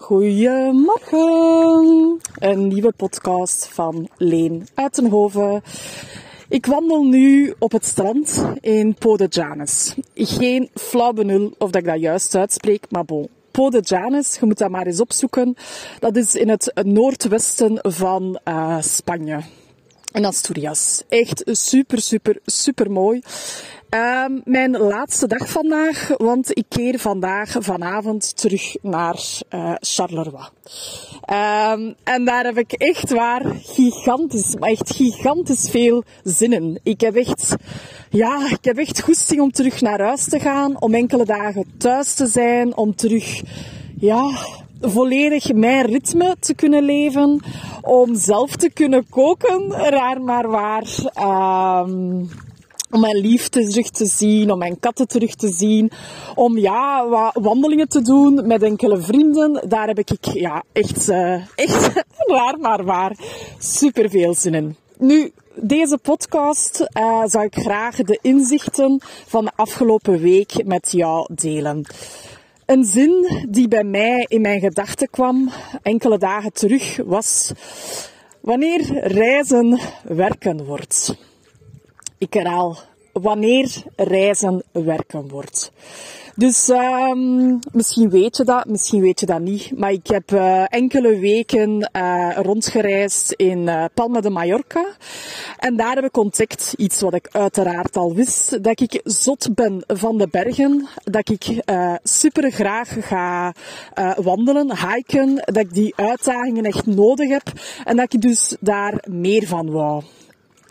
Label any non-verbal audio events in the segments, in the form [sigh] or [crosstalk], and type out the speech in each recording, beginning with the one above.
Goedemorgen! Een nieuwe podcast van Leen Uitenhoven. Ik wandel nu op het strand in Pau de Janus. Geen flauw benul of dat ik dat juist uitspreek, maar bon. Pau de Janus, je moet dat maar eens opzoeken. Dat is in het noordwesten van uh, Spanje. In Asturias. Echt super, super, super mooi. Um, mijn laatste dag vandaag, want ik keer vandaag vanavond terug naar uh, Charleroi. Um, en daar heb ik echt waar gigantisch, maar echt gigantisch veel zin in. Ik heb echt, ja, ik heb echt goesting om terug naar huis te gaan, om enkele dagen thuis te zijn, om terug, ja, volledig mijn ritme te kunnen leven, om zelf te kunnen koken, raar maar waar. Um, om mijn liefde terug te zien, om mijn katten terug te zien, om ja, wandelingen te doen met enkele vrienden. Daar heb ik ja, echt, uh, echt [laughs] waar maar waar super veel zin in. Nu, deze podcast uh, zou ik graag de inzichten van de afgelopen week met jou delen. Een zin die bij mij in mijn gedachten kwam enkele dagen terug was wanneer reizen werken wordt. Ik herhaal, wanneer reizen werken wordt. Dus um, misschien weet je dat, misschien weet je dat niet. Maar ik heb uh, enkele weken uh, rondgereisd in uh, Palma de Mallorca. En daar heb ik ontdekt, iets wat ik uiteraard al wist, dat ik zot ben van de bergen. Dat ik super graag ga wandelen, hiken. Dat ik die uitdagingen echt nodig heb. En dat ik dus daar meer van wou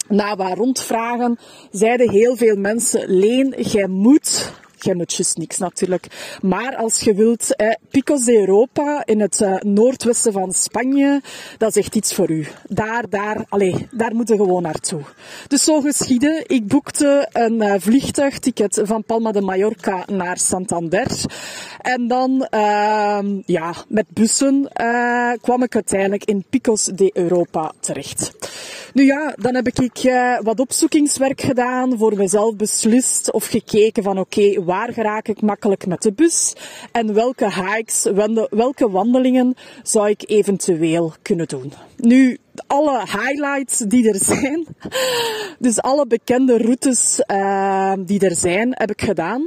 na wat rondvragen zeiden heel veel mensen, Leen, jij moet Jij moet juist niks natuurlijk. Maar als je wilt, eh, Picos de Europa in het uh, noordwesten van Spanje, dat is echt iets voor u. Daar, daar, allee, daar moet je gewoon naartoe. Dus zo geschieden. Ik boekte een uh, vliegtuigticket van Palma de Mallorca naar Santander. En dan, uh, ja, met bussen uh, kwam ik uiteindelijk in Picos de Europa terecht. Nu ja, dan heb ik uh, wat opzoekingswerk gedaan, voor mezelf beslist of gekeken van oké, waar geraak ik makkelijk met de bus en welke hikes, welke wandelingen zou ik eventueel kunnen doen. Nu, alle highlights die er zijn, [laughs] dus alle bekende routes uh, die er zijn, heb ik gedaan.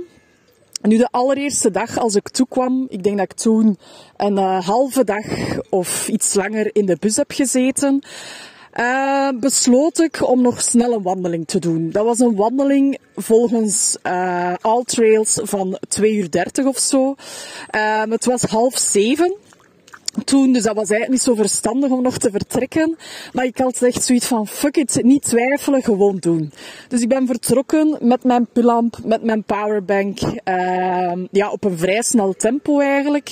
Nu, de allereerste dag als ik toekwam, ik denk dat ik toen een uh, halve dag of iets langer in de bus heb gezeten. Uh, besloot ik om nog snel een wandeling te doen. Dat was een wandeling volgens uh, All Trails van 2 uur 30 of zo. Uh, het was half zeven toen, dus dat was eigenlijk niet zo verstandig om nog te vertrekken. Maar ik had echt zoiets van, fuck it, niet twijfelen, gewoon doen. Dus ik ben vertrokken met mijn pulamp, met mijn powerbank, uh, ja, op een vrij snel tempo eigenlijk.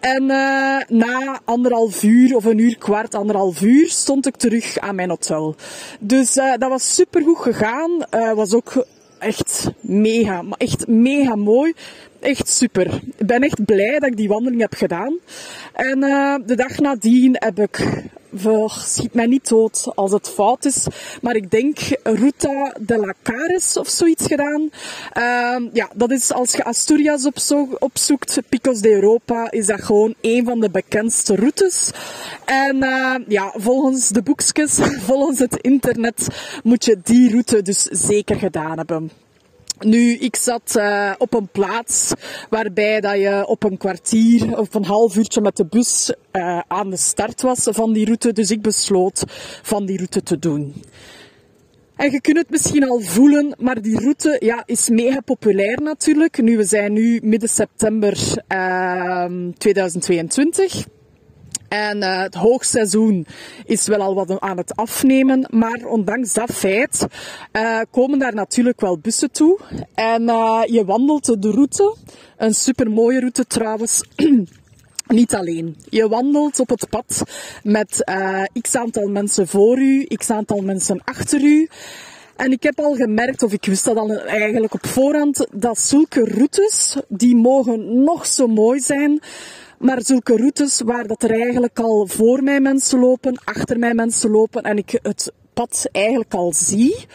En uh, na anderhalf uur, of een uur kwart, anderhalf uur, stond ik terug aan mijn hotel. Dus uh, dat was supergoed gegaan. Uh, was ook echt mega, maar echt mega mooi echt super. Ik ben echt blij dat ik die wandeling heb gedaan. En uh, de dag nadien heb ik, voor, schiet mij niet dood als het fout is, maar ik denk Ruta de la Cares of zoiets gedaan. Uh, ja, dat is als je Asturias opzoekt, Picos de Europa, is dat gewoon een van de bekendste routes. En uh, ja, volgens de boekjes, [laughs] volgens het internet, moet je die route dus zeker gedaan hebben. Nu, ik zat uh, op een plaats waarbij dat je op een kwartier of een half uurtje met de bus uh, aan de start was van die route. Dus ik besloot van die route te doen. En je kunt het misschien al voelen, maar die route ja, is mega populair natuurlijk. Nu, we zijn nu midden september uh, 2022. En uh, het hoogseizoen is wel al wat aan het afnemen, maar ondanks dat feit uh, komen daar natuurlijk wel bussen toe. En uh, je wandelt de route, een supermooie route trouwens. [clears throat] Niet alleen. Je wandelt op het pad met x aantal mensen voor u, x aantal mensen achter u. En ik heb al gemerkt, of ik wist dat al eigenlijk op voorhand, dat zulke routes, die mogen nog zo mooi zijn, maar zulke routes waar dat er eigenlijk al voor mij mensen lopen, achter mij mensen lopen en ik het pad eigenlijk al zie,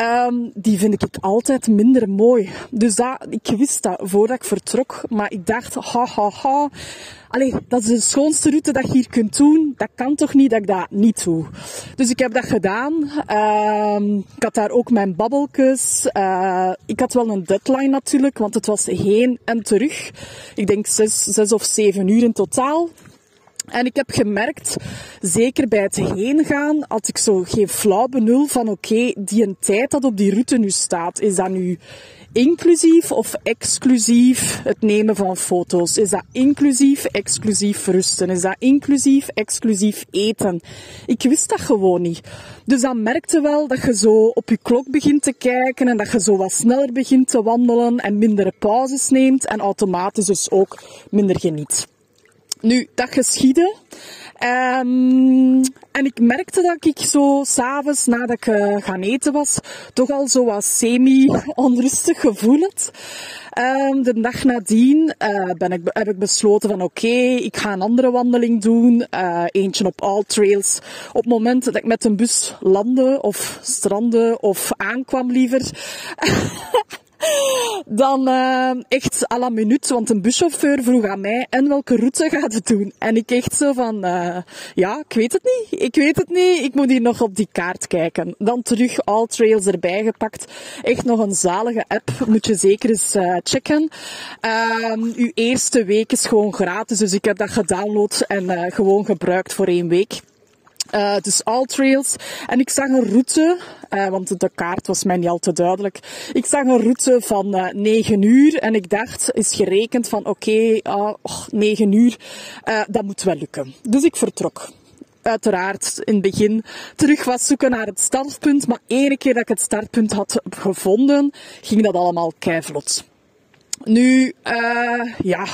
Um, die vind ik altijd minder mooi. Dus dat, ik wist dat voordat ik vertrok. Maar ik dacht, ha, ha, ha. Dat is de schoonste route dat je hier kunt doen. Dat kan toch niet dat ik dat niet doe. Dus ik heb dat gedaan. Um, ik had daar ook mijn babbeltjes. Uh, ik had wel een deadline natuurlijk, want het was heen en terug. Ik denk zes, zes of zeven uur in totaal. En ik heb gemerkt, zeker bij het heen gaan, had ik zo geen flauw benul van oké, die een tijd dat op die route nu staat, is dat nu inclusief of exclusief het nemen van foto's? Is dat inclusief, exclusief rusten? Is dat inclusief, exclusief eten? Ik wist dat gewoon niet. Dus dan merkte wel dat je zo op je klok begint te kijken en dat je zo wat sneller begint te wandelen en mindere pauzes neemt en automatisch dus ook minder geniet. Nu, dat geschiedde. Um, en ik merkte dat ik zo s'avonds, nadat ik uh, gaan eten was, toch al zo wat semi-onrustig gevoel had. Um, de dag nadien uh, ben ik, heb ik besloten van oké, ik ga een andere wandeling doen. Uh, eentje op All Trails. Op het moment dat ik met een bus landde of strandde of aankwam liever. [laughs] dan uh, echt à la minuut, want een buschauffeur vroeg aan mij, en welke route gaat het doen? En ik echt zo van, uh, ja, ik weet het niet, ik weet het niet, ik moet hier nog op die kaart kijken. Dan terug All Trails erbij gepakt. Echt nog een zalige app, moet je zeker eens uh, checken. Um, uw eerste week is gewoon gratis, dus ik heb dat gedownload en gewoon gebruikt voor één week. Dus all trails. En ik zag een route, uh, want de kaart was mij niet al te duidelijk. Ik zag een route van uh, 9 uur en ik dacht, is gerekend van oké, okay, 9 uur, dat moet wel lukken. Dus ik vertrok. Uiteraard in het begin terug was zoeken naar het startpunt, maar ene keer dat ik het startpunt had gevonden, ging dat allemaal keivlot. Nu, ja,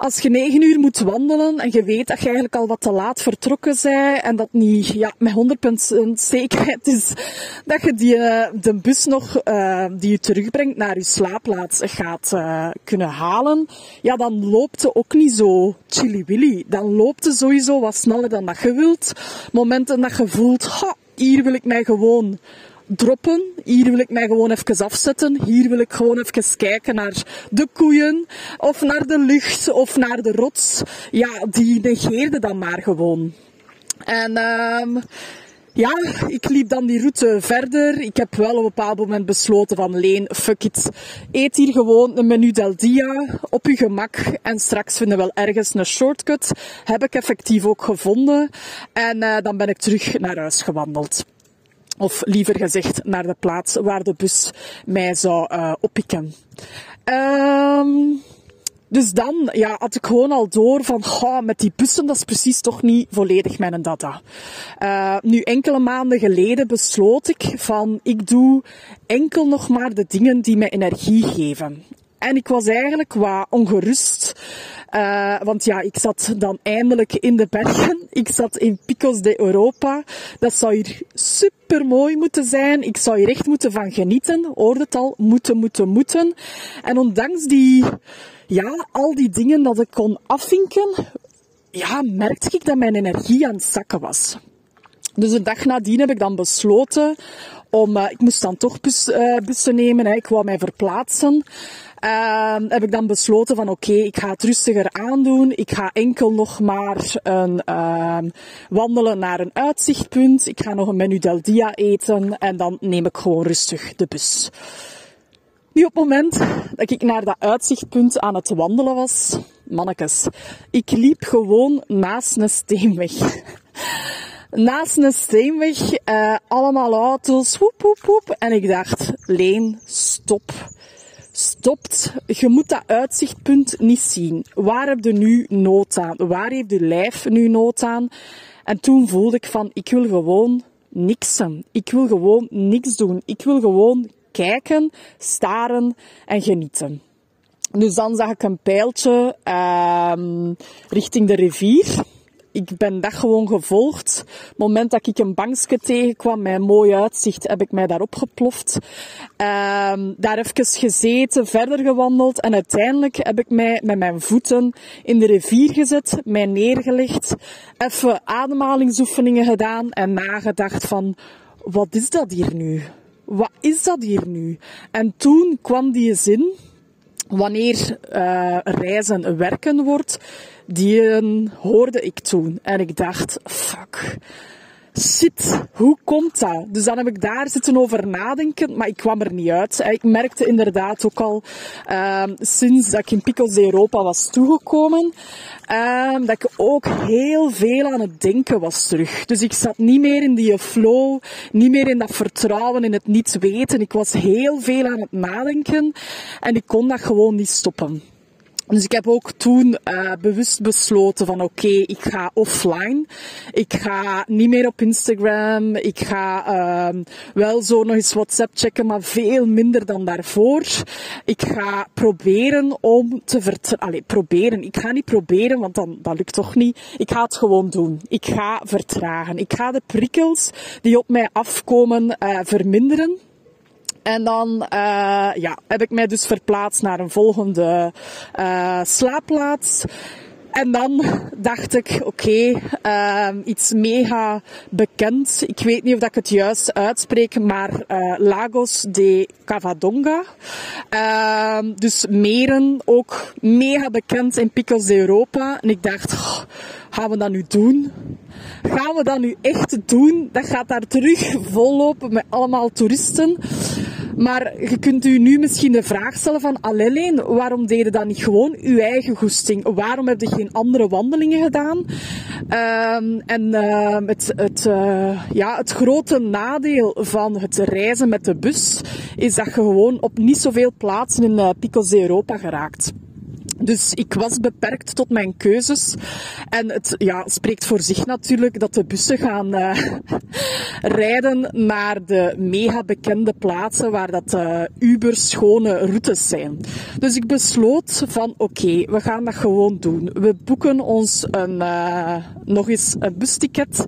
als je negen uur moet wandelen en je weet dat je eigenlijk al wat te laat vertrokken bent en dat niet ja, met 100% zekerheid is dat je die, uh, de bus nog uh, die je terugbrengt naar je slaapplaats gaat uh, kunnen halen, ja, dan loopt het ook niet zo chilly-willy. Dan loopt het sowieso wat sneller dan dat je wilt. Momenten dat je voelt, ha, hier wil ik mij gewoon droppen. Hier wil ik mij gewoon even afzetten. Hier wil ik gewoon even kijken naar de koeien, of naar de lucht, of naar de rots. Ja, die negeerde dan maar gewoon. En um, ja, ik liep dan die route verder. Ik heb wel op een bepaald moment besloten van Leen, fuck it. Eet hier gewoon een menu del dia op je gemak en straks vinden we wel ergens een shortcut. Heb ik effectief ook gevonden. En uh, dan ben ik terug naar huis gewandeld. Of liever gezegd naar de plaats waar de bus mij zou uh, oppikken. Um, dus dan ja, had ik gewoon al door van, ga met die bussen, dat is precies toch niet volledig mijn data. Uh, nu, enkele maanden geleden besloot ik van, ik doe enkel nog maar de dingen die mij energie geven. En ik was eigenlijk wat ongerust. Uh, want ja, ik zat dan eindelijk in de bergen. Ik zat in Picos de Europa. Dat zou hier super mooi moeten zijn. Ik zou hier echt moeten van genieten. Hoorde het al? Moeten, moeten, moeten. En ondanks die, ja, al die dingen dat ik kon afvinken, ja, merkte ik dat mijn energie aan het zakken was. Dus een dag nadien heb ik dan besloten om, uh, ik moest dan toch bus, uh, bussen nemen, hè. ik wou mij verplaatsen. Uh, heb ik dan besloten van oké, ik ga het rustiger aandoen. Ik ga enkel nog maar een, uh, wandelen naar een uitzichtpunt. Ik ga nog een menu del dia eten en dan neem ik gewoon rustig de bus. Nu op het moment dat ik naar dat uitzichtpunt aan het wandelen was, mannekes, ik liep gewoon naast een steenweg. Naast een steenweg, uh, allemaal auto's, woep, woep, woep. En ik dacht, Leen, stop stopt. Je moet dat uitzichtpunt niet zien. Waar heb je nu nood aan? Waar heeft je lijf nu nood aan? En toen voelde ik van, ik wil gewoon niksen. Ik wil gewoon niks doen. Ik wil gewoon kijken, staren en genieten. Dus dan zag ik een pijltje uh, richting de rivier. Ik ben dat gewoon gevolgd. Het moment dat ik een bankje tegenkwam met mooi uitzicht, heb ik mij daarop geploft. Um, daar even gezeten, verder gewandeld en uiteindelijk heb ik mij met mijn voeten in de rivier gezet, mij neergelegd, even ademhalingsoefeningen gedaan en nagedacht van, wat is dat hier nu? Wat is dat hier nu? En toen kwam die zin, wanneer uh, reizen werken wordt, die hoorde ik toen. En ik dacht, fuck, shit, hoe komt dat? Dus dan heb ik daar zitten over nadenken, maar ik kwam er niet uit. Ik merkte inderdaad ook al uh, sinds dat ik in Pickles Europa was toegekomen, uh, dat ik ook heel veel aan het denken was terug. Dus ik zat niet meer in die flow, niet meer in dat vertrouwen, in het niet weten. Ik was heel veel aan het nadenken en ik kon dat gewoon niet stoppen. Dus ik heb ook toen uh, bewust besloten van oké, okay, ik ga offline. Ik ga niet meer op Instagram. Ik ga uh, wel zo nog eens WhatsApp checken, maar veel minder dan daarvoor. Ik ga proberen om te vertragen. Allee, proberen. Ik ga niet proberen, want dan, dat lukt toch niet. Ik ga het gewoon doen. Ik ga vertragen. Ik ga de prikkels die op mij afkomen uh, verminderen. En dan uh, ja, heb ik mij dus verplaatst naar een volgende uh, slaapplaats. En dan dacht ik, oké, uh, iets mega bekend. Ik weet niet of ik het juist uitspreek, maar uh, Lagos de Cavadonga. Uh, dus meren, ook mega bekend in Picos de Europa. En ik dacht, gaan we dat nu doen? Gaan we dat nu echt doen? Dat gaat daar terug vollopen met allemaal toeristen. Maar je kunt u nu misschien de vraag stellen van, alleen, waarom deed je dan niet gewoon uw eigen goesting? Waarom heb je geen andere wandelingen gedaan? Um, en uh, het, het, uh, ja, het grote nadeel van het reizen met de bus is dat je gewoon op niet zoveel plaatsen in uh, Picos de Europa geraakt. Dus ik was beperkt tot mijn keuzes. En het ja, spreekt voor zich natuurlijk dat de bussen gaan uh, [laughs] rijden naar de mega bekende plaatsen waar dat uh, uber schone routes zijn. Dus ik besloot van oké, we gaan dat gewoon doen. We boeken ons een, uh, nog eens een busticket.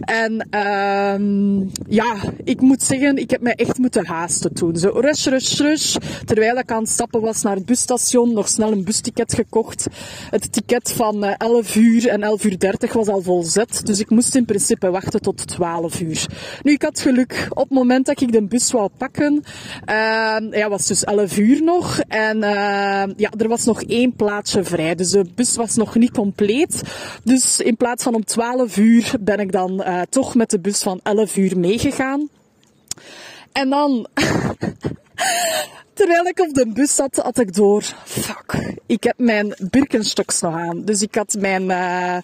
En uh, ja, ik moet zeggen, ik heb mij echt moeten haasten toen. Zo rush, rush, rush. Terwijl ik aan het stappen was naar het busstation, nog snel een busticket ticket gekocht. Het ticket van 11 eh, uur en 11 uur 30 was al volzet. Dus ik moest in principe wachten tot 12 uur. Nu, ik had geluk. Op het moment dat ik de bus wou pakken, uh, ja, was dus 11 uur nog. En uh, ja, er was nog één plaatsje vrij. Dus de bus was nog niet compleet. Dus in plaats van om 12 uur ben ik dan uh, toch met de bus van 11 uur meegegaan. En dan [laughs] Terwijl ik op de bus zat, had ik door, fuck, ik heb mijn Birkenstocks nog aan. Dus ik had mijn, uh,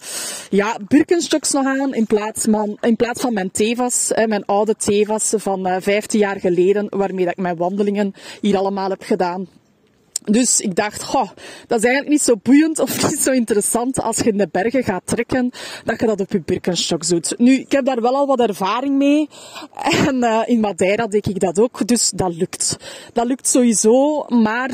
ja, Birkenstocks nog aan in plaats van, in plaats van mijn Tevas, hè, mijn oude Tevas van uh, 15 jaar geleden, waarmee dat ik mijn wandelingen hier allemaal heb gedaan. Dus ik dacht, goh, dat is eigenlijk niet zo boeiend of [laughs] niet zo interessant als je in de bergen gaat trekken, dat je dat op je Birkenstock doet. Nu, ik heb daar wel al wat ervaring mee. En uh, in Madeira deed ik dat ook, dus dat lukt. Dat lukt sowieso, maar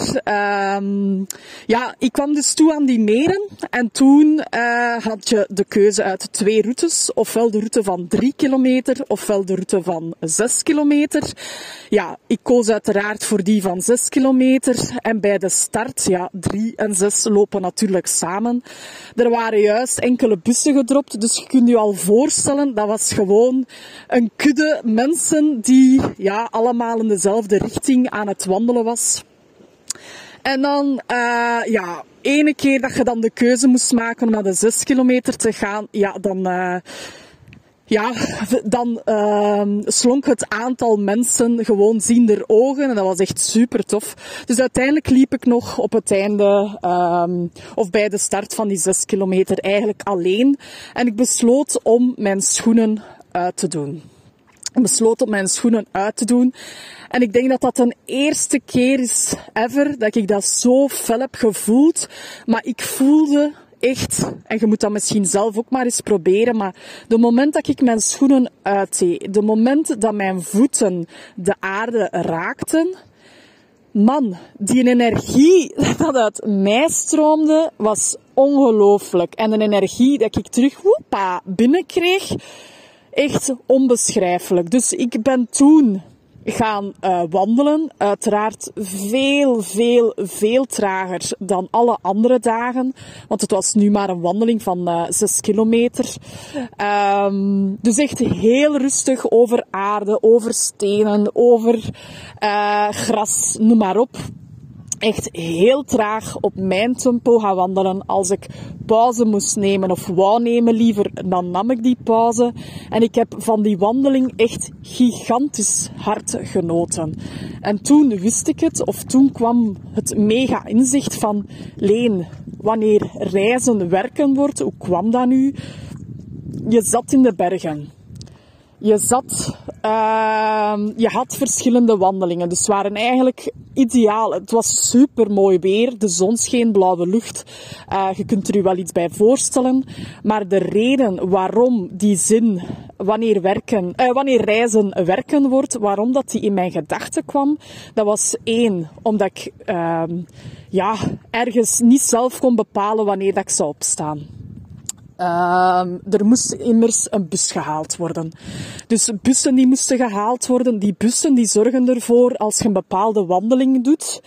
um, ja, ik kwam dus toe aan die meren. En toen uh, had je de keuze uit twee routes. Ofwel de route van drie kilometer, ofwel de route van zes kilometer. Ja, ik koos uiteraard voor die van zes kilometer. En bij de start, ja, drie en zes lopen natuurlijk samen. Er waren juist enkele bussen gedropt, dus je kunt je al voorstellen, dat was gewoon een kudde mensen die ja, allemaal in dezelfde richting aan het wandelen was. En dan, uh, ja, ene keer dat je dan de keuze moest maken om naar de zes kilometer te gaan, ja, dan... Uh, ja, dan uh, slonk het aantal mensen gewoon ziender ogen. En dat was echt super tof. Dus uiteindelijk liep ik nog op het einde, um, of bij de start van die zes kilometer, eigenlijk alleen. En ik besloot om mijn schoenen uit te doen. Ik besloot om mijn schoenen uit te doen. En ik denk dat dat een eerste keer is ever dat ik dat zo fel heb gevoeld. Maar ik voelde echt, en je moet dat misschien zelf ook maar eens proberen, maar de moment dat ik mijn schoenen uitdeed, de moment dat mijn voeten de aarde raakten, Man, die energie [laughs] dat uit mij stroomde, was ongelooflijk. En een energie dat ik terug binnenkreeg, echt onbeschrijfelijk. Dus ik ben toen gaan uh, wandelen. Uiteraard veel, veel, veel trager dan alle andere dagen. Want het was nu maar een wandeling van uh, 6 kilometer. Um, dus echt heel rustig over aarde, over stenen, over uh, gras, noem maar op echt heel traag op mijn tempo gaan wandelen. Als ik pauze moest nemen of wou nemen liever, dan nam ik die pauze. En ik heb van die wandeling echt gigantisch hard genoten. En toen wist ik het, of toen kwam het mega inzicht van Leen, wanneer reizen werken wordt, hoe kwam dat nu? Je zat in de bergen. Je zat, uh, je had verschillende wandelingen. Dus waren eigenlijk ideaal. Het was super mooi weer. De zon scheen, blauwe lucht. Uh, je kunt er je wel iets bij voorstellen. Maar de reden waarom die zin, wanneer, werken, uh, wanneer reizen werken wordt, waarom dat die in mijn gedachten kwam, dat was één, omdat ik uh, ja, ergens niet zelf kon bepalen wanneer dat ik zou opstaan. Uh, er moest immers een bus gehaald worden. Dus bussen die moesten gehaald worden. Die bussen die zorgen ervoor als je een bepaalde wandeling doet.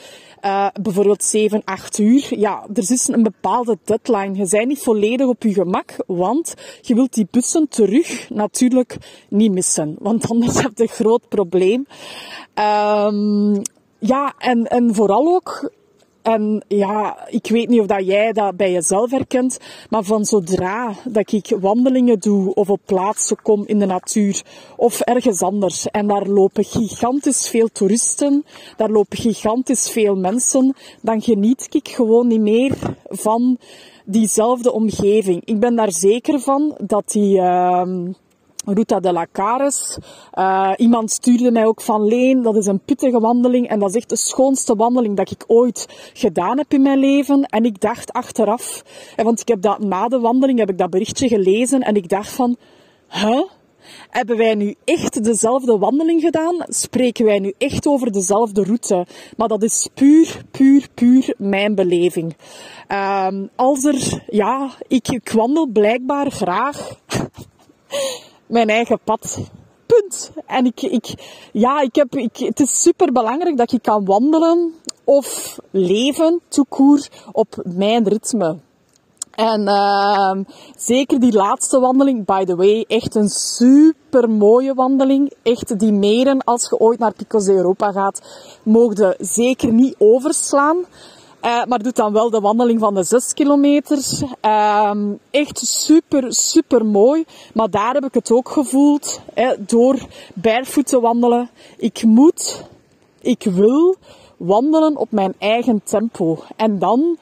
Uh, bijvoorbeeld 7, 8 uur. Ja, er is een bepaalde deadline. Je bent niet volledig op je gemak, want je wilt die bussen terug natuurlijk niet missen. Want anders [laughs] heb je een groot probleem. Um, ja, en, en vooral ook en ja, ik weet niet of dat jij dat bij jezelf herkent, maar van zodra dat ik wandelingen doe of op plaatsen kom in de natuur of ergens anders en daar lopen gigantisch veel toeristen, daar lopen gigantisch veel mensen, dan geniet ik gewoon niet meer van diezelfde omgeving. Ik ben daar zeker van dat die, uh, Ruta de la Cares. Uh, iemand stuurde mij ook van Leen. Dat is een pittige wandeling. En dat is echt de schoonste wandeling dat ik ooit gedaan heb in mijn leven. En ik dacht achteraf, want ik heb dat na de wandeling heb ik dat berichtje gelezen. En ik dacht van, huh? Hebben wij nu echt dezelfde wandeling gedaan? Spreken wij nu echt over dezelfde route? Maar dat is puur, puur, puur mijn beleving. Um, als er, ja, ik, ik wandel blijkbaar graag [laughs] mijn eigen pad. Punt. En ik, ik, ja, ik heb, ik, het is super belangrijk dat ik kan wandelen of leven, toekoer, op mijn ritme. En uh, zeker die laatste wandeling, by the way, echt een super mooie wandeling. Echt die meren, als je ooit naar Picos de Europa gaat, mogen zeker niet overslaan. Uh, maar doet dan wel de wandeling van de 6 kilometer. Uh, echt super, super mooi. Maar daar heb ik het ook gevoeld. Hè, door barefoot te wandelen. Ik moet, ik wil wandelen op mijn eigen tempo. En dan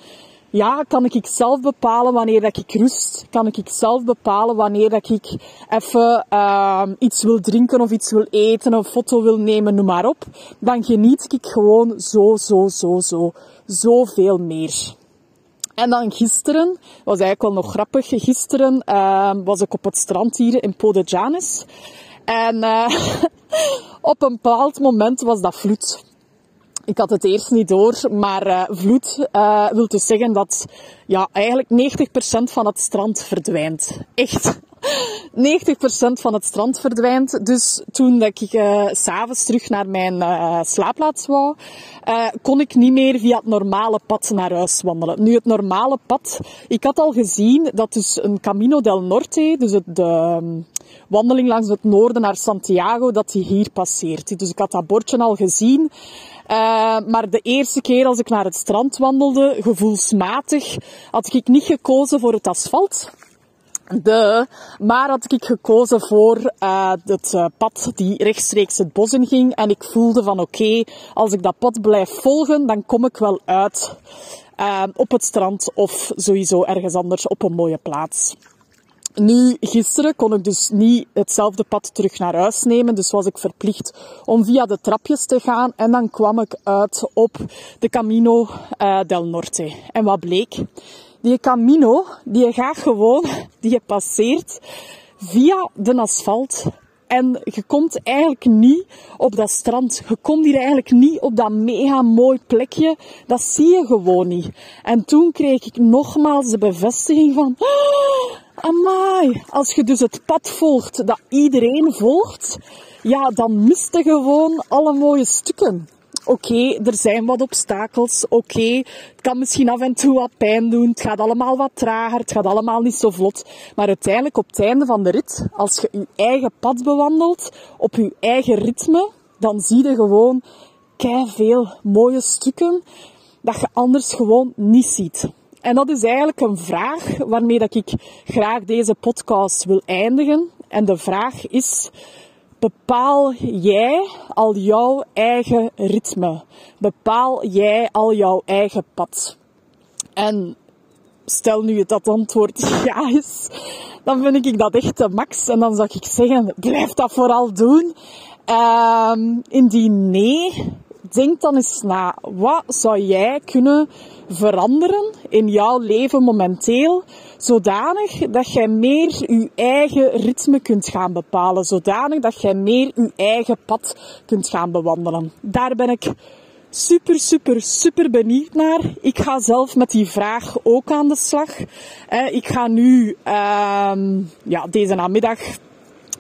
ja, kan ik zelf bepalen wanneer dat ik rust. Kan ik zelf bepalen wanneer dat ik even uh, iets wil drinken of iets wil eten of foto wil nemen, noem maar op. Dan geniet ik gewoon zo, zo, zo, zo, zoveel meer. En dan gisteren, was eigenlijk wel nog grappig, gisteren uh, was ik op het strand hier in Pode Janis. En uh, [laughs] op een bepaald moment was dat vloed. Ik had het eerst niet door, maar uh, vloed uh, wil dus zeggen dat ja, eigenlijk 90% van het strand verdwijnt. Echt. 90% van het strand verdwijnt. Dus toen dat ik uh, s'avonds terug naar mijn uh, slaapplaats wou, uh, kon ik niet meer via het normale pad naar huis wandelen. Nu, het normale pad, ik had al gezien dat dus een Camino del Norte, dus de um, wandeling langs het noorden naar Santiago, dat die hier passeert. Dus ik had dat bordje al gezien. Maar de eerste keer als ik naar het strand wandelde, gevoelsmatig, had ik niet gekozen voor het asfalt. De, maar had ik gekozen voor uh, het uh, pad die rechtstreeks het bos in ging. En ik voelde van oké, als ik dat pad blijf volgen, dan kom ik wel uit uh, op het strand of sowieso ergens anders op een mooie plaats. Nu, gisteren kon ik dus niet hetzelfde pad terug naar huis nemen, dus was ik verplicht om via de trapjes te gaan en dan kwam ik uit op de Camino del Norte. En wat bleek? Die Camino, die gaat gewoon, die je passeert via de asfalt En je komt eigenlijk niet op dat strand. Je komt hier eigenlijk niet op dat mega mooi plekje. Dat zie je gewoon niet. En toen kreeg ik nogmaals de bevestiging van... Oh, amai, als je dus het pad volgt dat iedereen volgt, ja, dan mist je gewoon alle mooie stukken. Oké, er zijn wat obstakels. Oké, het kan misschien af en toe wat pijn doen. Het gaat allemaal wat trager. Het gaat allemaal niet zo vlot. Maar uiteindelijk op het einde van de rit, als je je eigen pad bewandelt, op je eigen ritme, dan zie je gewoon kei veel mooie stukken dat je anders gewoon niet ziet. En dat is eigenlijk een vraag waarmee dat ik graag deze podcast wil eindigen. En de vraag is, bepaal jij al jouw eigen ritme? Bepaal jij al jouw eigen pad? En stel nu dat antwoord [laughs] ja is, dan vind ik dat echt de max. En dan zou ik zeggen, blijf dat vooral doen. Um, indien nee, denk dan eens na. Wat zou jij kunnen veranderen in jouw leven momenteel, zodanig dat jij meer je eigen ritme kunt gaan bepalen, zodanig dat jij meer je eigen pad kunt gaan bewandelen. Daar ben ik super, super, super benieuwd naar. Ik ga zelf met die vraag ook aan de slag. Ik ga nu, uh, ja, deze namiddag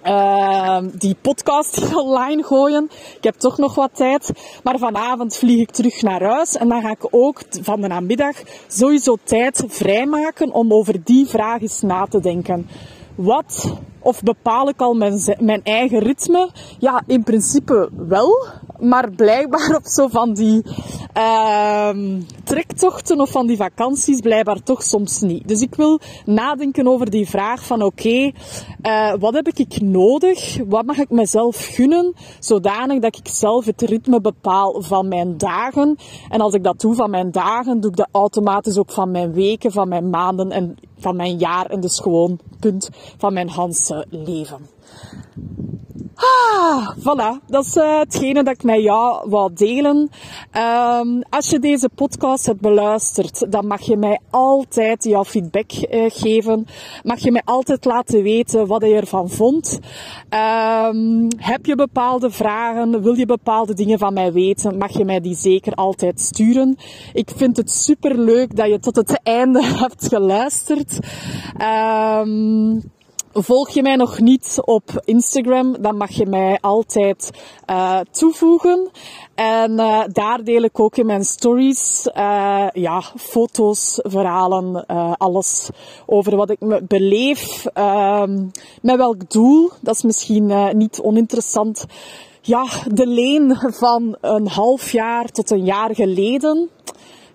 uh, die podcast [laughs] online gooien. Ik heb toch nog wat tijd. Maar vanavond vlieg ik terug naar huis. En dan ga ik ook van de namiddag sowieso tijd vrijmaken om over die vraag eens na te denken. Wat of bepaal ik al mijn, mijn eigen ritme? Ja, in principe wel. Maar blijkbaar op zo van die uh, trektochten of van die vakanties blijkbaar toch soms niet. Dus ik wil nadenken over die vraag van oké, uh, wat heb ik nodig? Wat mag ik mezelf gunnen? Zodanig dat ik zelf het ritme bepaal van mijn dagen. En als ik dat doe van mijn dagen, doe ik dat automatisch ook van mijn weken, van mijn maanden en van mijn jaar. En dus gewoon punt van mijn Leven. Ah, voilà, dat is uh, hetgene dat ik met jou wou delen. Um, als je deze podcast hebt beluisterd, dan mag je mij altijd jouw feedback uh, geven. Mag je mij altijd laten weten wat je ervan vond. Um, heb je bepaalde vragen? Wil je bepaalde dingen van mij weten? Mag je mij die zeker altijd sturen. Ik vind het super leuk dat je tot het [laughs] einde hebt geluisterd. Um, Volg je mij nog niet op Instagram, dan mag je mij altijd uh, toevoegen. En uh, daar deel ik ook in mijn stories uh, ja, foto's, verhalen, alles over wat ik me beleef. Ehm, met welk doel, dat is misschien niet oninteressant. Ja, de leen van een half jaar tot een jaar geleden,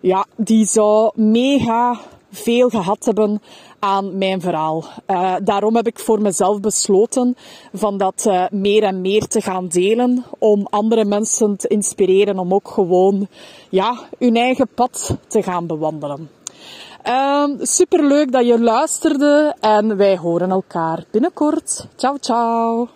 ja, die zou mega veel gehad hebben aan mijn verhaal. Uh, daarom heb ik voor mezelf besloten van dat uh, meer en meer te gaan delen. Om andere mensen te inspireren om ook gewoon ja, hun eigen pad te gaan bewandelen. Uh, superleuk dat je luisterde en wij horen elkaar binnenkort. Ciao, ciao.